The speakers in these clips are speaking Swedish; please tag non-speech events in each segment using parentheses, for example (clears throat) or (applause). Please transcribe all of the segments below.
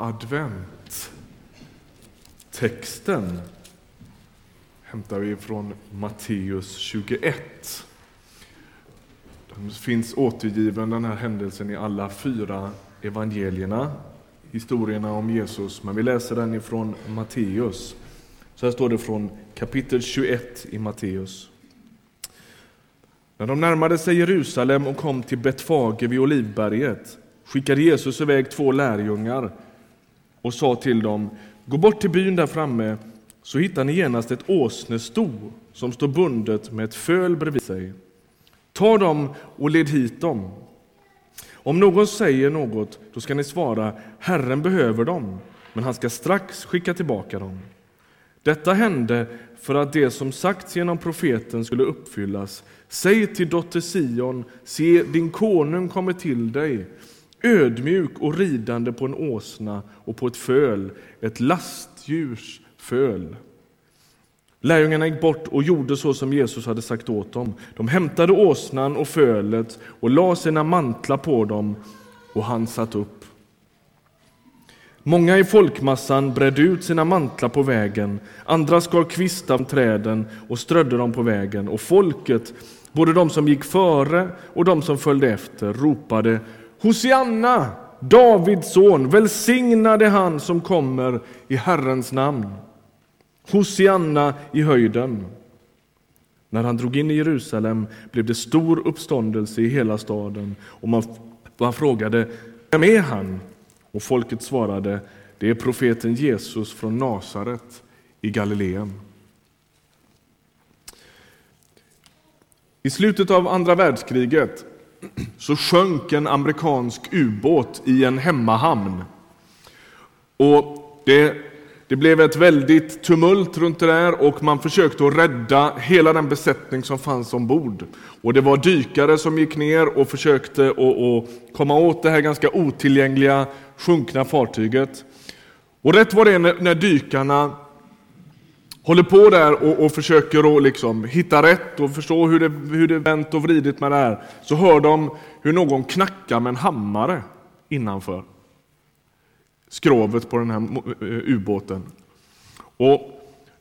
advent. Texten hämtar vi från Matteus 21. Den finns återgiven, den här händelsen, i alla fyra evangelierna, historierna om Jesus, men vi läser den ifrån Matteus. Så här står det från kapitel 21 i Matteus. När de närmade sig Jerusalem och kom till Betfage vid Olivberget skickade Jesus iväg två lärjungar och sa till dem, gå bort till byn där framme så hittar ni genast ett åsnesto som står bundet med ett föl bredvid sig. Ta dem och led hit dem. Om någon säger något, då ska ni svara, Herren behöver dem, men han ska strax skicka tillbaka dem. Detta hände för att det som sagts genom profeten skulle uppfyllas. Säg till dotter Sion, se din konung kommer till dig, ödmjuk och ridande på en åsna och på ett föl, ett lastdjurs föl. Lärjungarna gick bort och gjorde så som Jesus hade sagt åt dem. De hämtade åsnan och fölet och la sina mantlar på dem och han satt upp. Många i folkmassan bredde ut sina mantlar på vägen, andra skar kvistar av träden och strödde dem på vägen och folket, både de som gick före och de som följde efter, ropade Hosianna, Davids son, välsignade han som kommer i Herrens namn. Hosianna i höjden. När han drog in i Jerusalem blev det stor uppståndelse i hela staden och man, man frågade vem är han? Och folket svarade det är profeten Jesus från Nasaret i Galileen. I slutet av andra världskriget så sjönk en amerikansk ubåt i en hemmahamn. Och det, det blev ett väldigt tumult runt det där och man försökte att rädda hela den besättning som fanns ombord. Och det var dykare som gick ner och försökte att, att komma åt det här ganska otillgängliga sjunkna fartyget. Och rätt var det när, när dykarna håller på där och, och försöker att liksom hitta rätt och förstå hur det, hur det vänt och vridit med det här, så hör de hur någon knackar med en hammare innanför skrovet på den här eh, ubåten. Och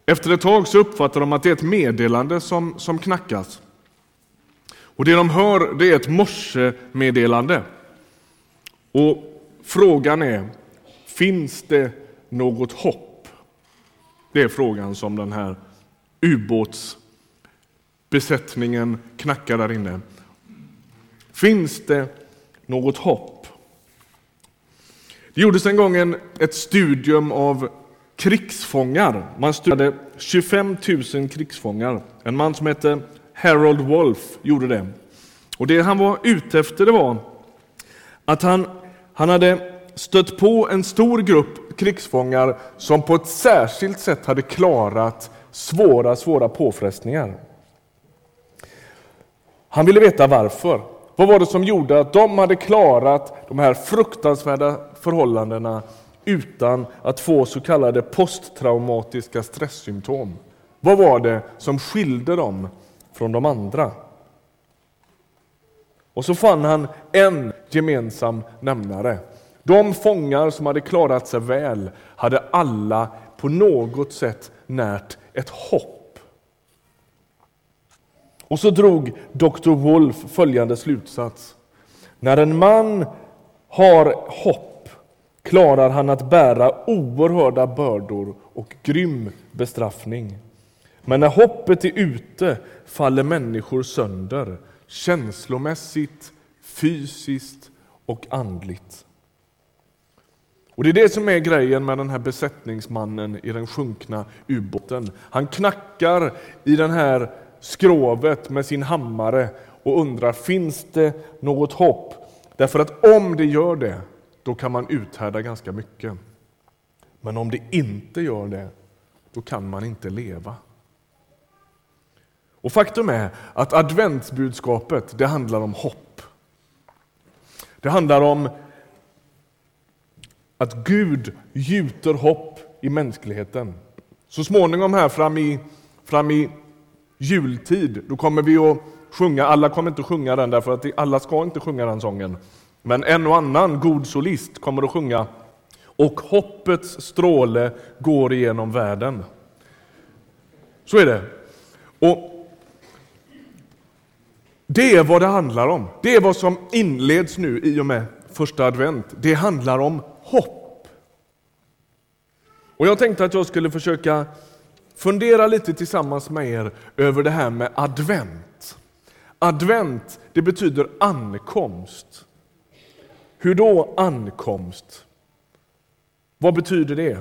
efter ett tag så uppfattar de att det är ett meddelande som, som knackas. Och det de hör det är ett morsemeddelande. Och frågan är, finns det något hopp? Det är frågan som den här ubåtsbesättningen knackar där inne. Finns det något hopp? Det gjordes en gång en, ett studium av krigsfångar. Man studerade 25 000 krigsfångar. En man som hette Harold Wolf gjorde det. Och Det han var ute efter det var att han, han hade stött på en stor grupp krigsfångar som på ett särskilt sätt hade klarat svåra, svåra påfrestningar. Han ville veta varför. Vad var det som gjorde att de hade klarat de här fruktansvärda förhållandena utan att få så kallade posttraumatiska stresssymptom? Vad var det som skilde dem från de andra? Och så fann han en gemensam nämnare. De fångar som hade klarat sig väl hade alla på något sätt närt ett hopp. Och så drog Dr. Wolf följande slutsats. När en man har hopp klarar han att bära oerhörda bördor och grym bestraffning. Men när hoppet är ute faller människor sönder känslomässigt, fysiskt och andligt. Och Det är det som är grejen med den här besättningsmannen i den sjunkna ubåten. Han knackar i den här skrovet med sin hammare och undrar, finns det något hopp? Därför att om det gör det, då kan man uthärda ganska mycket. Men om det inte gör det, då kan man inte leva. Och Faktum är att adventsbudskapet det handlar om hopp. Det handlar om att Gud gjuter hopp i mänskligheten. Så småningom här fram i, fram i jultid, då kommer vi att sjunga, alla kommer inte att sjunga den därför att alla ska inte sjunga den sången. Men en och annan god solist kommer att sjunga och hoppets stråle går igenom världen. Så är det. Och Det är vad det handlar om. Det är vad som inleds nu i och med första advent. Det handlar om hopp. Och Jag tänkte att jag skulle försöka fundera lite tillsammans med er över det här med advent. Advent, det betyder ankomst. Hur då ankomst? Vad betyder det?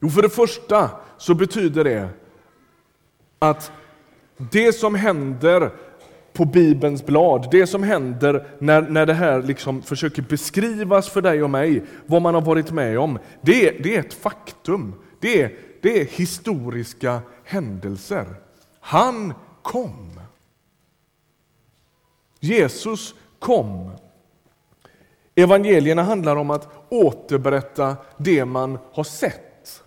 Jo, för det första så betyder det att det som händer på Bibelns blad, det som händer när, när det här liksom försöker beskrivas för dig och mig, vad man har varit med om, det, det är ett faktum. Det är, det är historiska händelser. Han kom. Jesus kom. Evangelierna handlar om att återberätta det man har sett.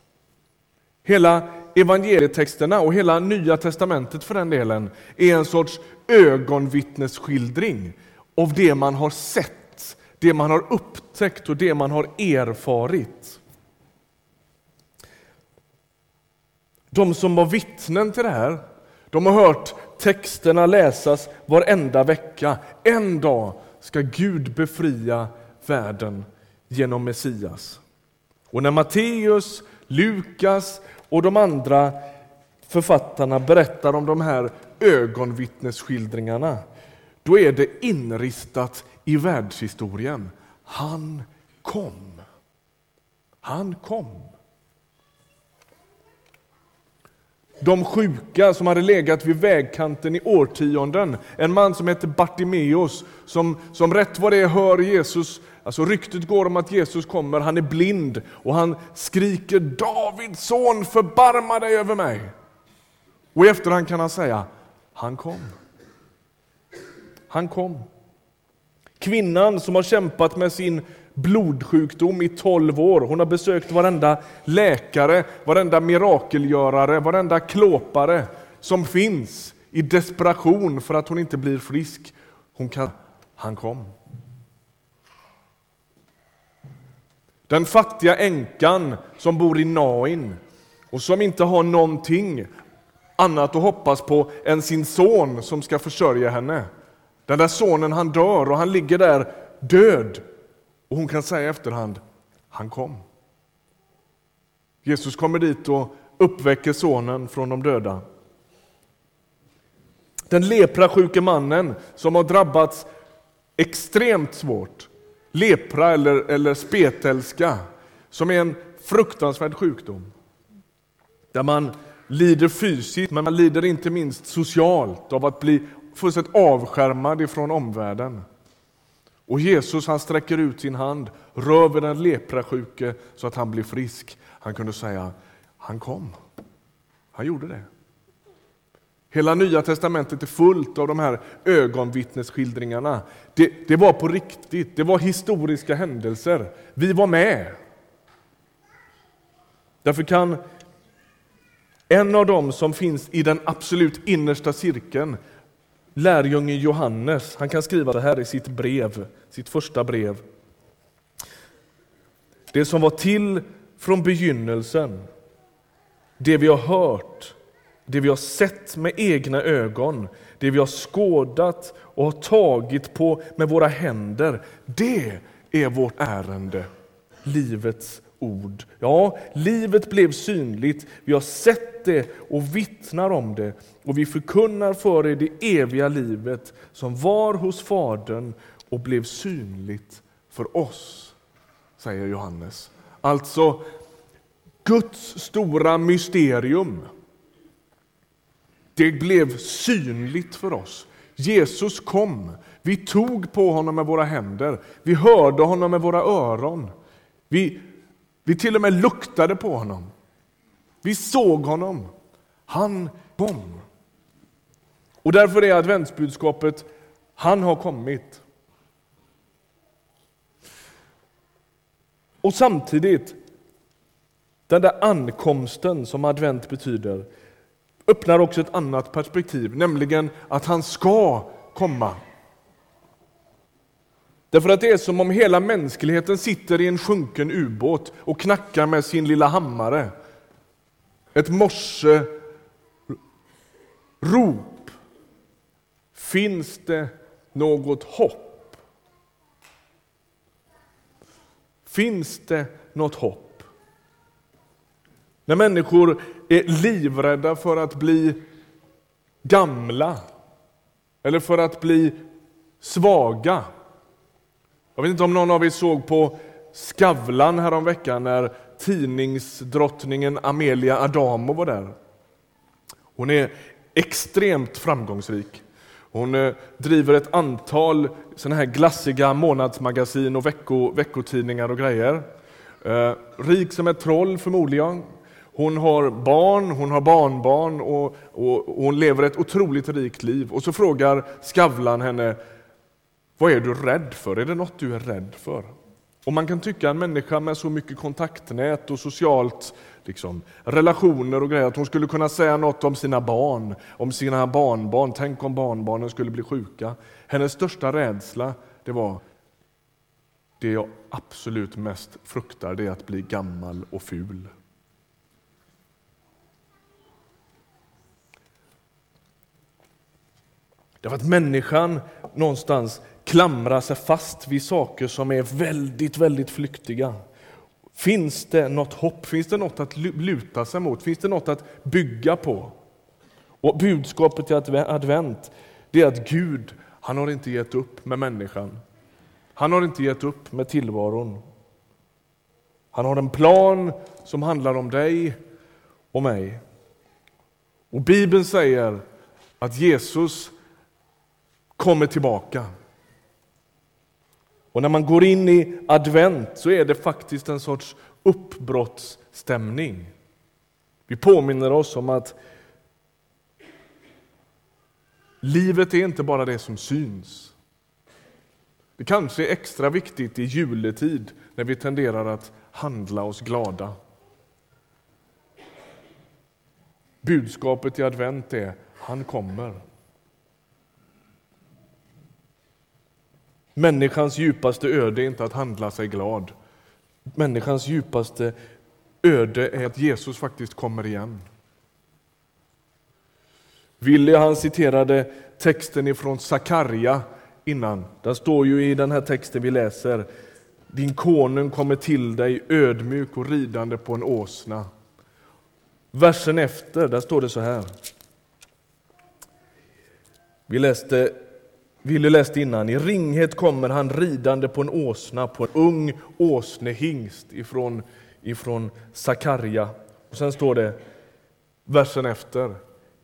Hela evangelietexterna och hela Nya testamentet för den delen är en sorts ögonvittnesskildring av det man har sett, det man har upptäckt och det man har erfarit. De som var vittnen till det här, de har hört texterna läsas varenda vecka. En dag ska Gud befria världen genom Messias. Och när Matteus, Lukas och de andra författarna berättar om de här ögonvittnesskildringarna, då är det inristat i världshistorien. Han kom. Han kom. De sjuka som hade legat vid vägkanten i årtionden. En man som hette Bartimeus som, som rätt vad det är hör Jesus, alltså ryktet går om att Jesus kommer, han är blind och han skriker Davids son förbarma dig över mig. Och i efterhand kan han säga, han kom. Han kom. Kvinnan som har kämpat med sin blodsjukdom i 12 år. Hon har besökt varenda läkare, varenda mirakelgörare, varenda klåpare som finns i desperation för att hon inte blir frisk. Hon kan... Han kom. Den fattiga änkan som bor i Nain och som inte har någonting annat att hoppas på än sin son som ska försörja henne. Den där sonen han dör och han ligger där död och hon kan säga i efterhand, han kom. Jesus kommer dit och uppväcker sonen från de döda. Den leprasjuke mannen som har drabbats extremt svårt, lepra eller, eller spetälska, som är en fruktansvärd sjukdom. Där man lider fysiskt, men man lider inte minst socialt av att bli fullständigt avskärmad ifrån omvärlden. Och Jesus han sträcker ut sin hand, rör vid den leprasjuke så att han blir frisk. Han kunde säga, han kom. Han gjorde det. Hela Nya testamentet är fullt av de här ögonvittnesskildringarna. Det, det var på riktigt, det var historiska händelser. Vi var med. Därför kan en av dem som finns i den absolut innersta cirkeln lärjungen Johannes, han kan skriva det här i sitt brev, sitt första brev. Det som var till från begynnelsen, det vi har hört, det vi har sett med egna ögon, det vi har skådat och har tagit på med våra händer, det är vårt ärende, livets ord. Ja, livet blev synligt, vi har sett det och vittnar om det och vi förkunnar för er det eviga livet som var hos Fadern och blev synligt för oss, säger Johannes. Alltså, Guds stora mysterium. Det blev synligt för oss. Jesus kom. Vi tog på honom med våra händer. Vi hörde honom med våra öron. Vi vi till och med luktade på honom. Vi såg honom. Han kom. Och därför är adventsbudskapet, han har kommit. Och samtidigt, den där ankomsten som advent betyder, öppnar också ett annat perspektiv, nämligen att han ska komma. Därför att det är som om hela mänskligheten sitter i en sjunken ubåt och knackar med sin lilla hammare. Ett morse rop. Finns det något hopp? Finns det något hopp? När människor är livrädda för att bli gamla eller för att bli svaga. Jag vet inte om någon av er såg på Skavlan häromveckan när tidningsdrottningen Amelia Adamo var där. Hon är extremt framgångsrik. Hon eh, driver ett antal såna här glassiga månadsmagasin och vecko, veckotidningar och grejer. Eh, rik som ett troll förmodligen. Hon har barn, hon har barnbarn och, och, och, hon lever ett otroligt rikt liv. Och så frågar Skavlan henne, vad är du rädd för? Är det något du är rädd för? Och man kan tycka en människa med så mycket kontaktnät och socialt liksom, relationer och grejer, att hon skulle kunna säga något om sina barn, om sina barnbarn. Tänk om barnbarnen skulle bli sjuka. Hennes största rädsla, det var det jag absolut mest fruktar, det är att bli gammal och ful. Därför att människan någonstans klamrar sig fast vid saker som är väldigt, väldigt flyktiga. Finns det något hopp? Finns det något att luta sig mot? Finns det något att bygga på? Och budskapet i advent, det är att Gud, han har inte gett upp med människan. Han har inte gett upp med tillvaron. Han har en plan som handlar om dig och mig. Och Bibeln säger att Jesus kommer tillbaka. Och när man går in i advent så är det faktiskt en sorts uppbrottsstämning. Vi påminner oss om att livet är inte bara det som syns. Det kanske är extra viktigt i juletid när vi tenderar att handla oss glada. Budskapet i advent är han kommer. Människans djupaste öde är inte att handla sig glad. Människans djupaste öde är att Jesus faktiskt kommer igen. Willy han citerade texten ifrån Sakarja innan. Den står ju i den här texten vi läser. Din konung kommer till dig ödmjuk och ridande på en åsna. Versen efter, där står det så här. Vi läste Ville läste innan, i ringhet kommer han ridande på en åsna, på en ung åsnehingst ifrån, ifrån Sakarja. Och sen står det, versen efter,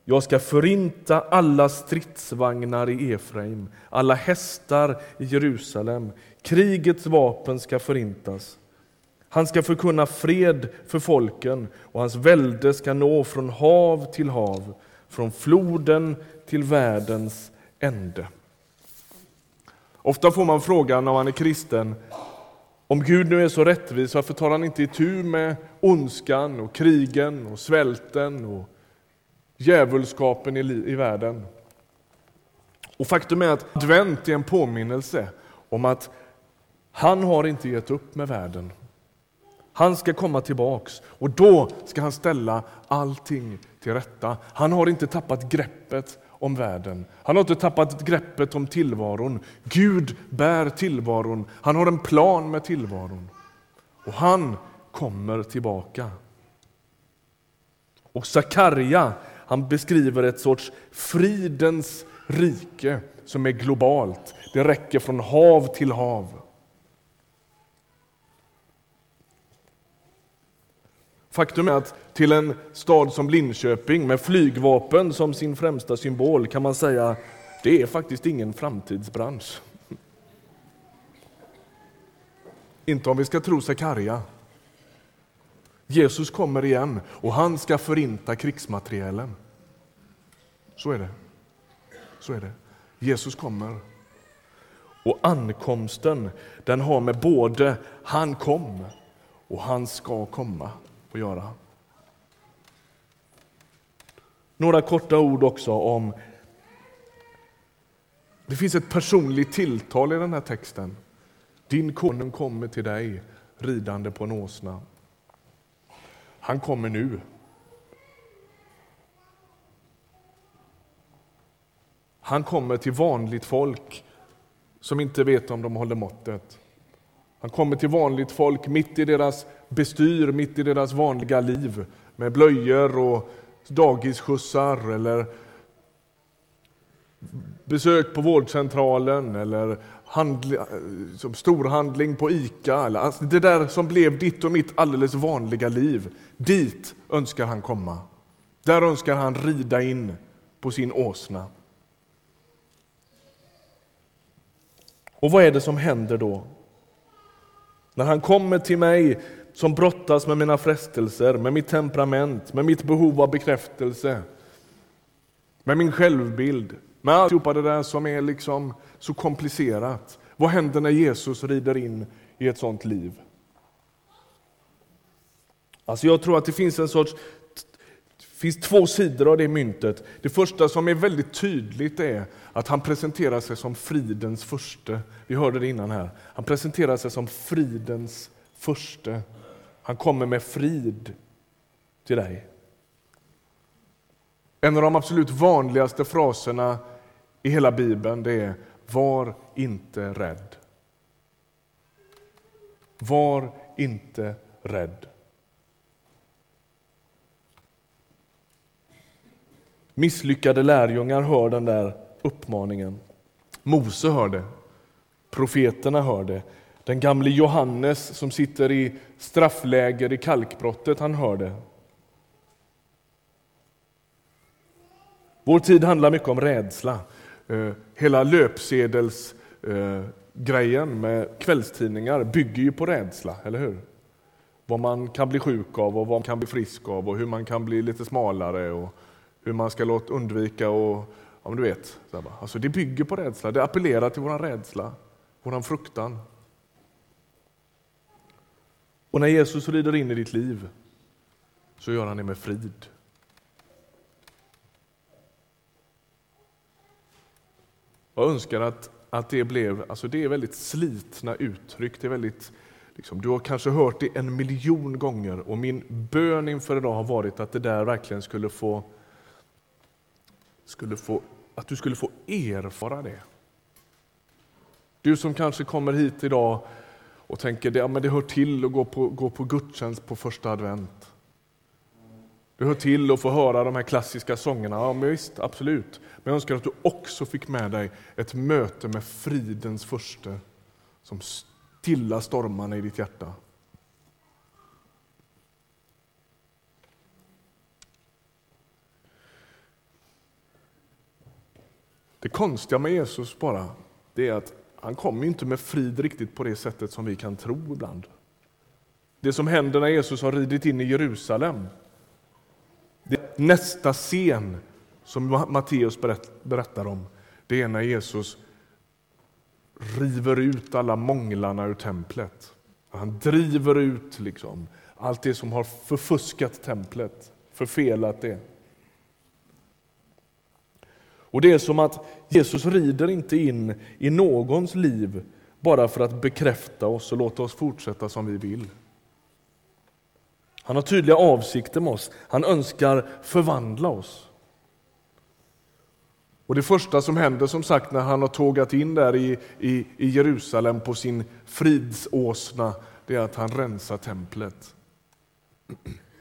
jag ska förinta alla stridsvagnar i Efraim, alla hästar i Jerusalem. Krigets vapen ska förintas. Han ska förkunna fred för folken och hans välde ska nå från hav till hav, från floden till världens ände. Ofta får man frågan när man är kristen, om Gud nu är så rättvis, varför tar han inte itu med ondskan och krigen och svälten och djävulskapen i, i världen? Och faktum är att advent är en påminnelse om att han har inte gett upp med världen. Han ska komma tillbaks och då ska han ställa allting till rätta. Han har inte tappat greppet om världen. Han har inte tappat greppet om tillvaron. Gud bär tillvaron. Han har en plan med tillvaron. Och han kommer tillbaka. Och Sakarja han beskriver ett sorts fridens rike som är globalt. Det räcker från hav till hav. Faktum är att till en stad som Linköping med flygvapen som sin främsta symbol kan man säga det är faktiskt ingen framtidsbransch. Inte om vi ska tro Sakarja. Jesus kommer igen och han ska förinta krigsmaterielen. Så är det. Så är det. Jesus kommer. Och ankomsten, den har med både han kom och han ska komma att göra. Några korta ord också om... Det finns ett personligt tilltal i den här texten Din konung kommer till dig ridande på en åsna. Han kommer nu. Han kommer till vanligt folk som inte vet om de håller måttet. Han kommer till vanligt folk mitt i deras bestyr, mitt i deras vanliga liv med blöjor och dagisskjutsar eller besök på vårdcentralen eller handla, som storhandling på ICA. Eller, alltså det där som blev ditt och mitt alldeles vanliga liv. Dit önskar han komma. Där önskar han rida in på sin åsna. Och vad är det som händer då? När han kommer till mig som brottas med mina frestelser, med mitt temperament, med mitt behov av bekräftelse, med min självbild, med alltihopa det där som är liksom så komplicerat. Vad händer när Jesus rider in i ett sånt liv? Alltså jag tror att det finns en sorts finns två sidor av det myntet. Det första som är väldigt tydligt är att han presenterar sig som fridens förste. Vi hörde det innan här. Han presenterar sig som fridens förste. Han kommer med frid till dig. En av de absolut vanligaste fraserna i hela Bibeln det är Var inte rädd. Var inte rädd. Misslyckade lärjungar hör den där uppmaningen. Mose hör det. Profeterna hör det. Den gamle Johannes som sitter i straffläger i kalkbrottet, han hör det. Vår tid handlar mycket om rädsla. Eh, hela löpsedelsgrejen med kvällstidningar bygger ju på rädsla, eller hur? Vad man kan bli sjuk av och vad man kan bli frisk av och hur man kan bli lite smalare och hur man ska låta undvika och ja, du vet. Alltså det bygger på rädsla, det appellerar till vår rädsla, vår fruktan. Och när Jesus rider in i ditt liv så gör han det med frid. Jag önskar att, att det blev, alltså det är väldigt slitna uttryck, det är väldigt Liksom, du har kanske hört det en miljon gånger och min bön inför idag har varit att det där verkligen skulle få, skulle få att du skulle få erfara det. Du som kanske kommer hit idag och tänker att ja, det hör till att gå på, gå på gudstjänst på första advent. Det hör till att få höra de här klassiska sångerna. Ja, men visst, absolut. Men jag önskar att du också fick med dig ett möte med fridens första som stilla stormarna i ditt hjärta. Det konstiga med Jesus bara, det är att han kommer inte med frid riktigt på det sättet som vi kan tro ibland. Det som händer när Jesus har ridit in i Jerusalem, det nästa scen som Matteus berättar om, det är när Jesus river ut alla månglarna ur templet. Han driver ut liksom allt det som har förfuskat templet, förfelat det. Och Det är som att Jesus rider inte in i någons liv bara för att bekräfta oss och låta oss fortsätta som vi vill. Han har tydliga avsikter med oss. Han önskar förvandla oss. Och Det första som händer som sagt när han har tågat in där i, i, i Jerusalem på sin fridsåsna, det är att han rensar templet.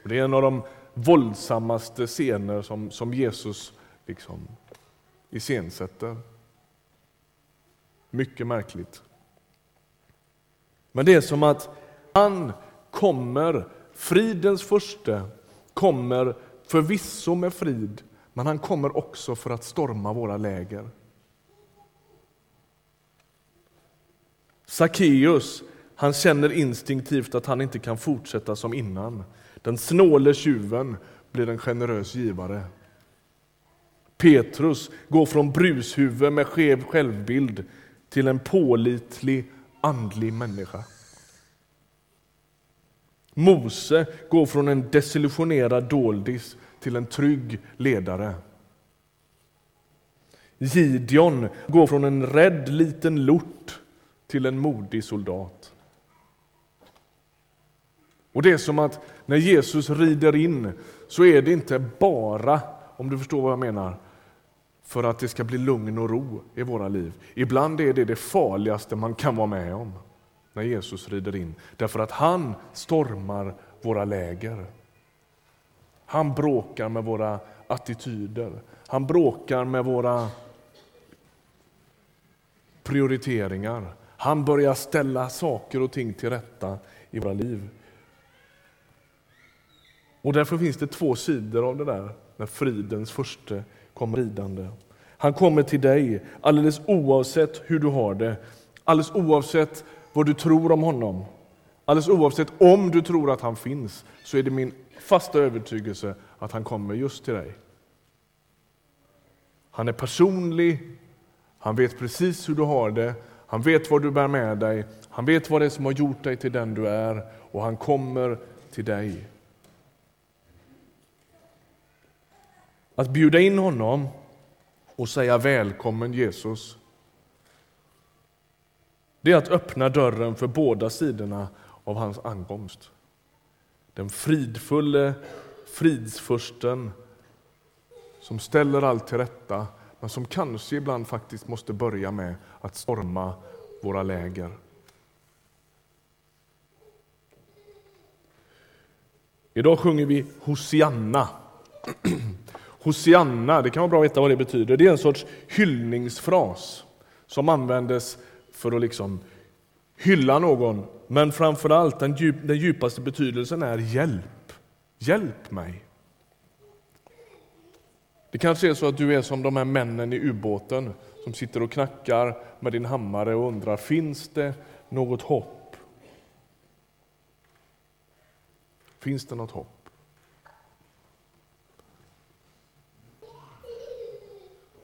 Det är en av de våldsammaste scener som, som Jesus liksom iscensätter. Mycket märkligt. Men det är som att han kommer, fridens första, kommer förvisso med frid, men han kommer också för att storma våra läger. Sackeus, han känner instinktivt att han inte kan fortsätta som innan. Den snåle tjuven blir en generös givare. Petrus går från brushuvud med skev självbild till en pålitlig andlig människa. Mose går från en desillusionerad doldis till en trygg ledare. Gideon går från en rädd liten lort till en modig soldat. Och det är som att när Jesus rider in så är det inte bara, om du förstår vad jag menar, för att det ska bli lugn och ro i våra liv. Ibland är det det farligaste man kan vara med om när Jesus rider in, därför att han stormar våra läger. Han bråkar med våra attityder, han bråkar med våra prioriteringar. Han börjar ställa saker och ting till rätta i våra liv. Och därför finns det två sidor av det där, när fridens första kommer ridande. Han kommer till dig alldeles oavsett hur du har det, alldeles oavsett vad du tror om honom. Alldeles oavsett om du tror att han finns, så är det min fasta övertygelse att han kommer just till dig. Han är personlig, han vet precis hur du har det, han vet vad du bär med dig, han vet vad det är som har gjort dig till den du är och han kommer till dig. Att bjuda in honom och säga välkommen Jesus, det är att öppna dörren för båda sidorna av hans ankomst. Den fridfulle fridsfursten som ställer allt till rätta men som kanske ibland faktiskt måste börja med att storma våra läger. Idag sjunger vi Hosianna. (clears throat) Hosianna, det kan vara bra att veta vad det betyder. Det är en sorts hyllningsfras som användes för att liksom hylla någon. Men framförallt den, djup, den djupaste betydelsen är hjälp. Hjälp mig. Det kanske är så att du är som de här männen i ubåten som sitter och knackar med din hammare och undrar, finns det något hopp? Finns det något hopp?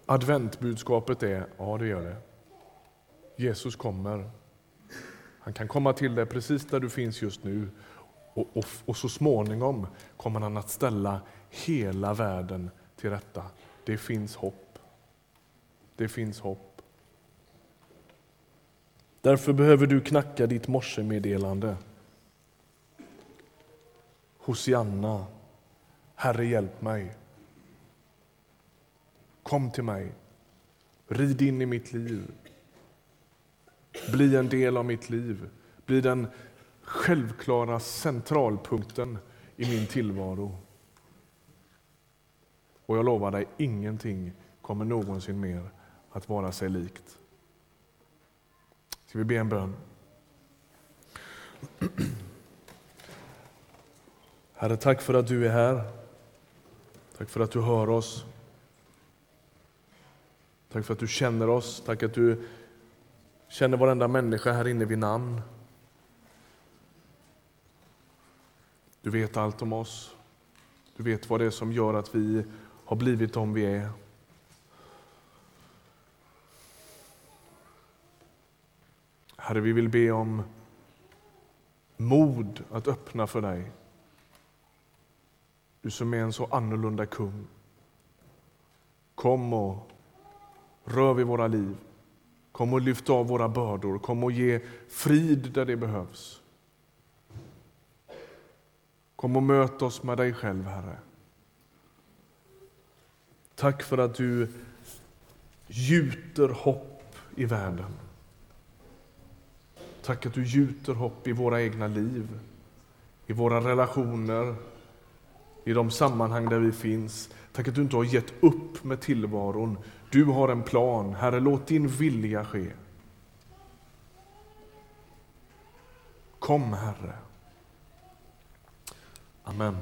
Adventbudskapet är, ja det gör det. Jesus kommer. Han kan komma till dig precis där du finns just nu och, och, och så småningom kommer han att ställa hela världen till rätta. Det finns hopp. Det finns hopp. Därför behöver du knacka ditt morsemeddelande. Hosianna, Herre hjälp mig. Kom till mig. Rid in i mitt liv. Bli en del av mitt liv. Bli den självklara centralpunkten i min tillvaro. Och jag lovar dig, ingenting kommer någonsin mer att vara sig likt. Ska vi be en bön? (clears throat) Herre, tack för att du är här. Tack för att du hör oss. Tack för att du känner oss. Tack att du känner varenda människa här inne vid namn. Du vet allt om oss. Du vet vad det är som gör att vi har blivit de vi är. Herre, vi vill be om mod att öppna för dig. Du som är en så annorlunda kung. Kom och rör vid våra liv. Kom och lyft av våra bördor. Kom och ge frid där det behövs. Kom och möt oss med dig själv, Herre. Tack för att du gjuter hopp i världen. Tack att du gjuter hopp i våra egna liv, i våra relationer, i de sammanhang där vi finns. Tack att du inte har gett upp med tillvaron. Du har en plan. Herre, låt din vilja ske. Kom, Herre. Amen.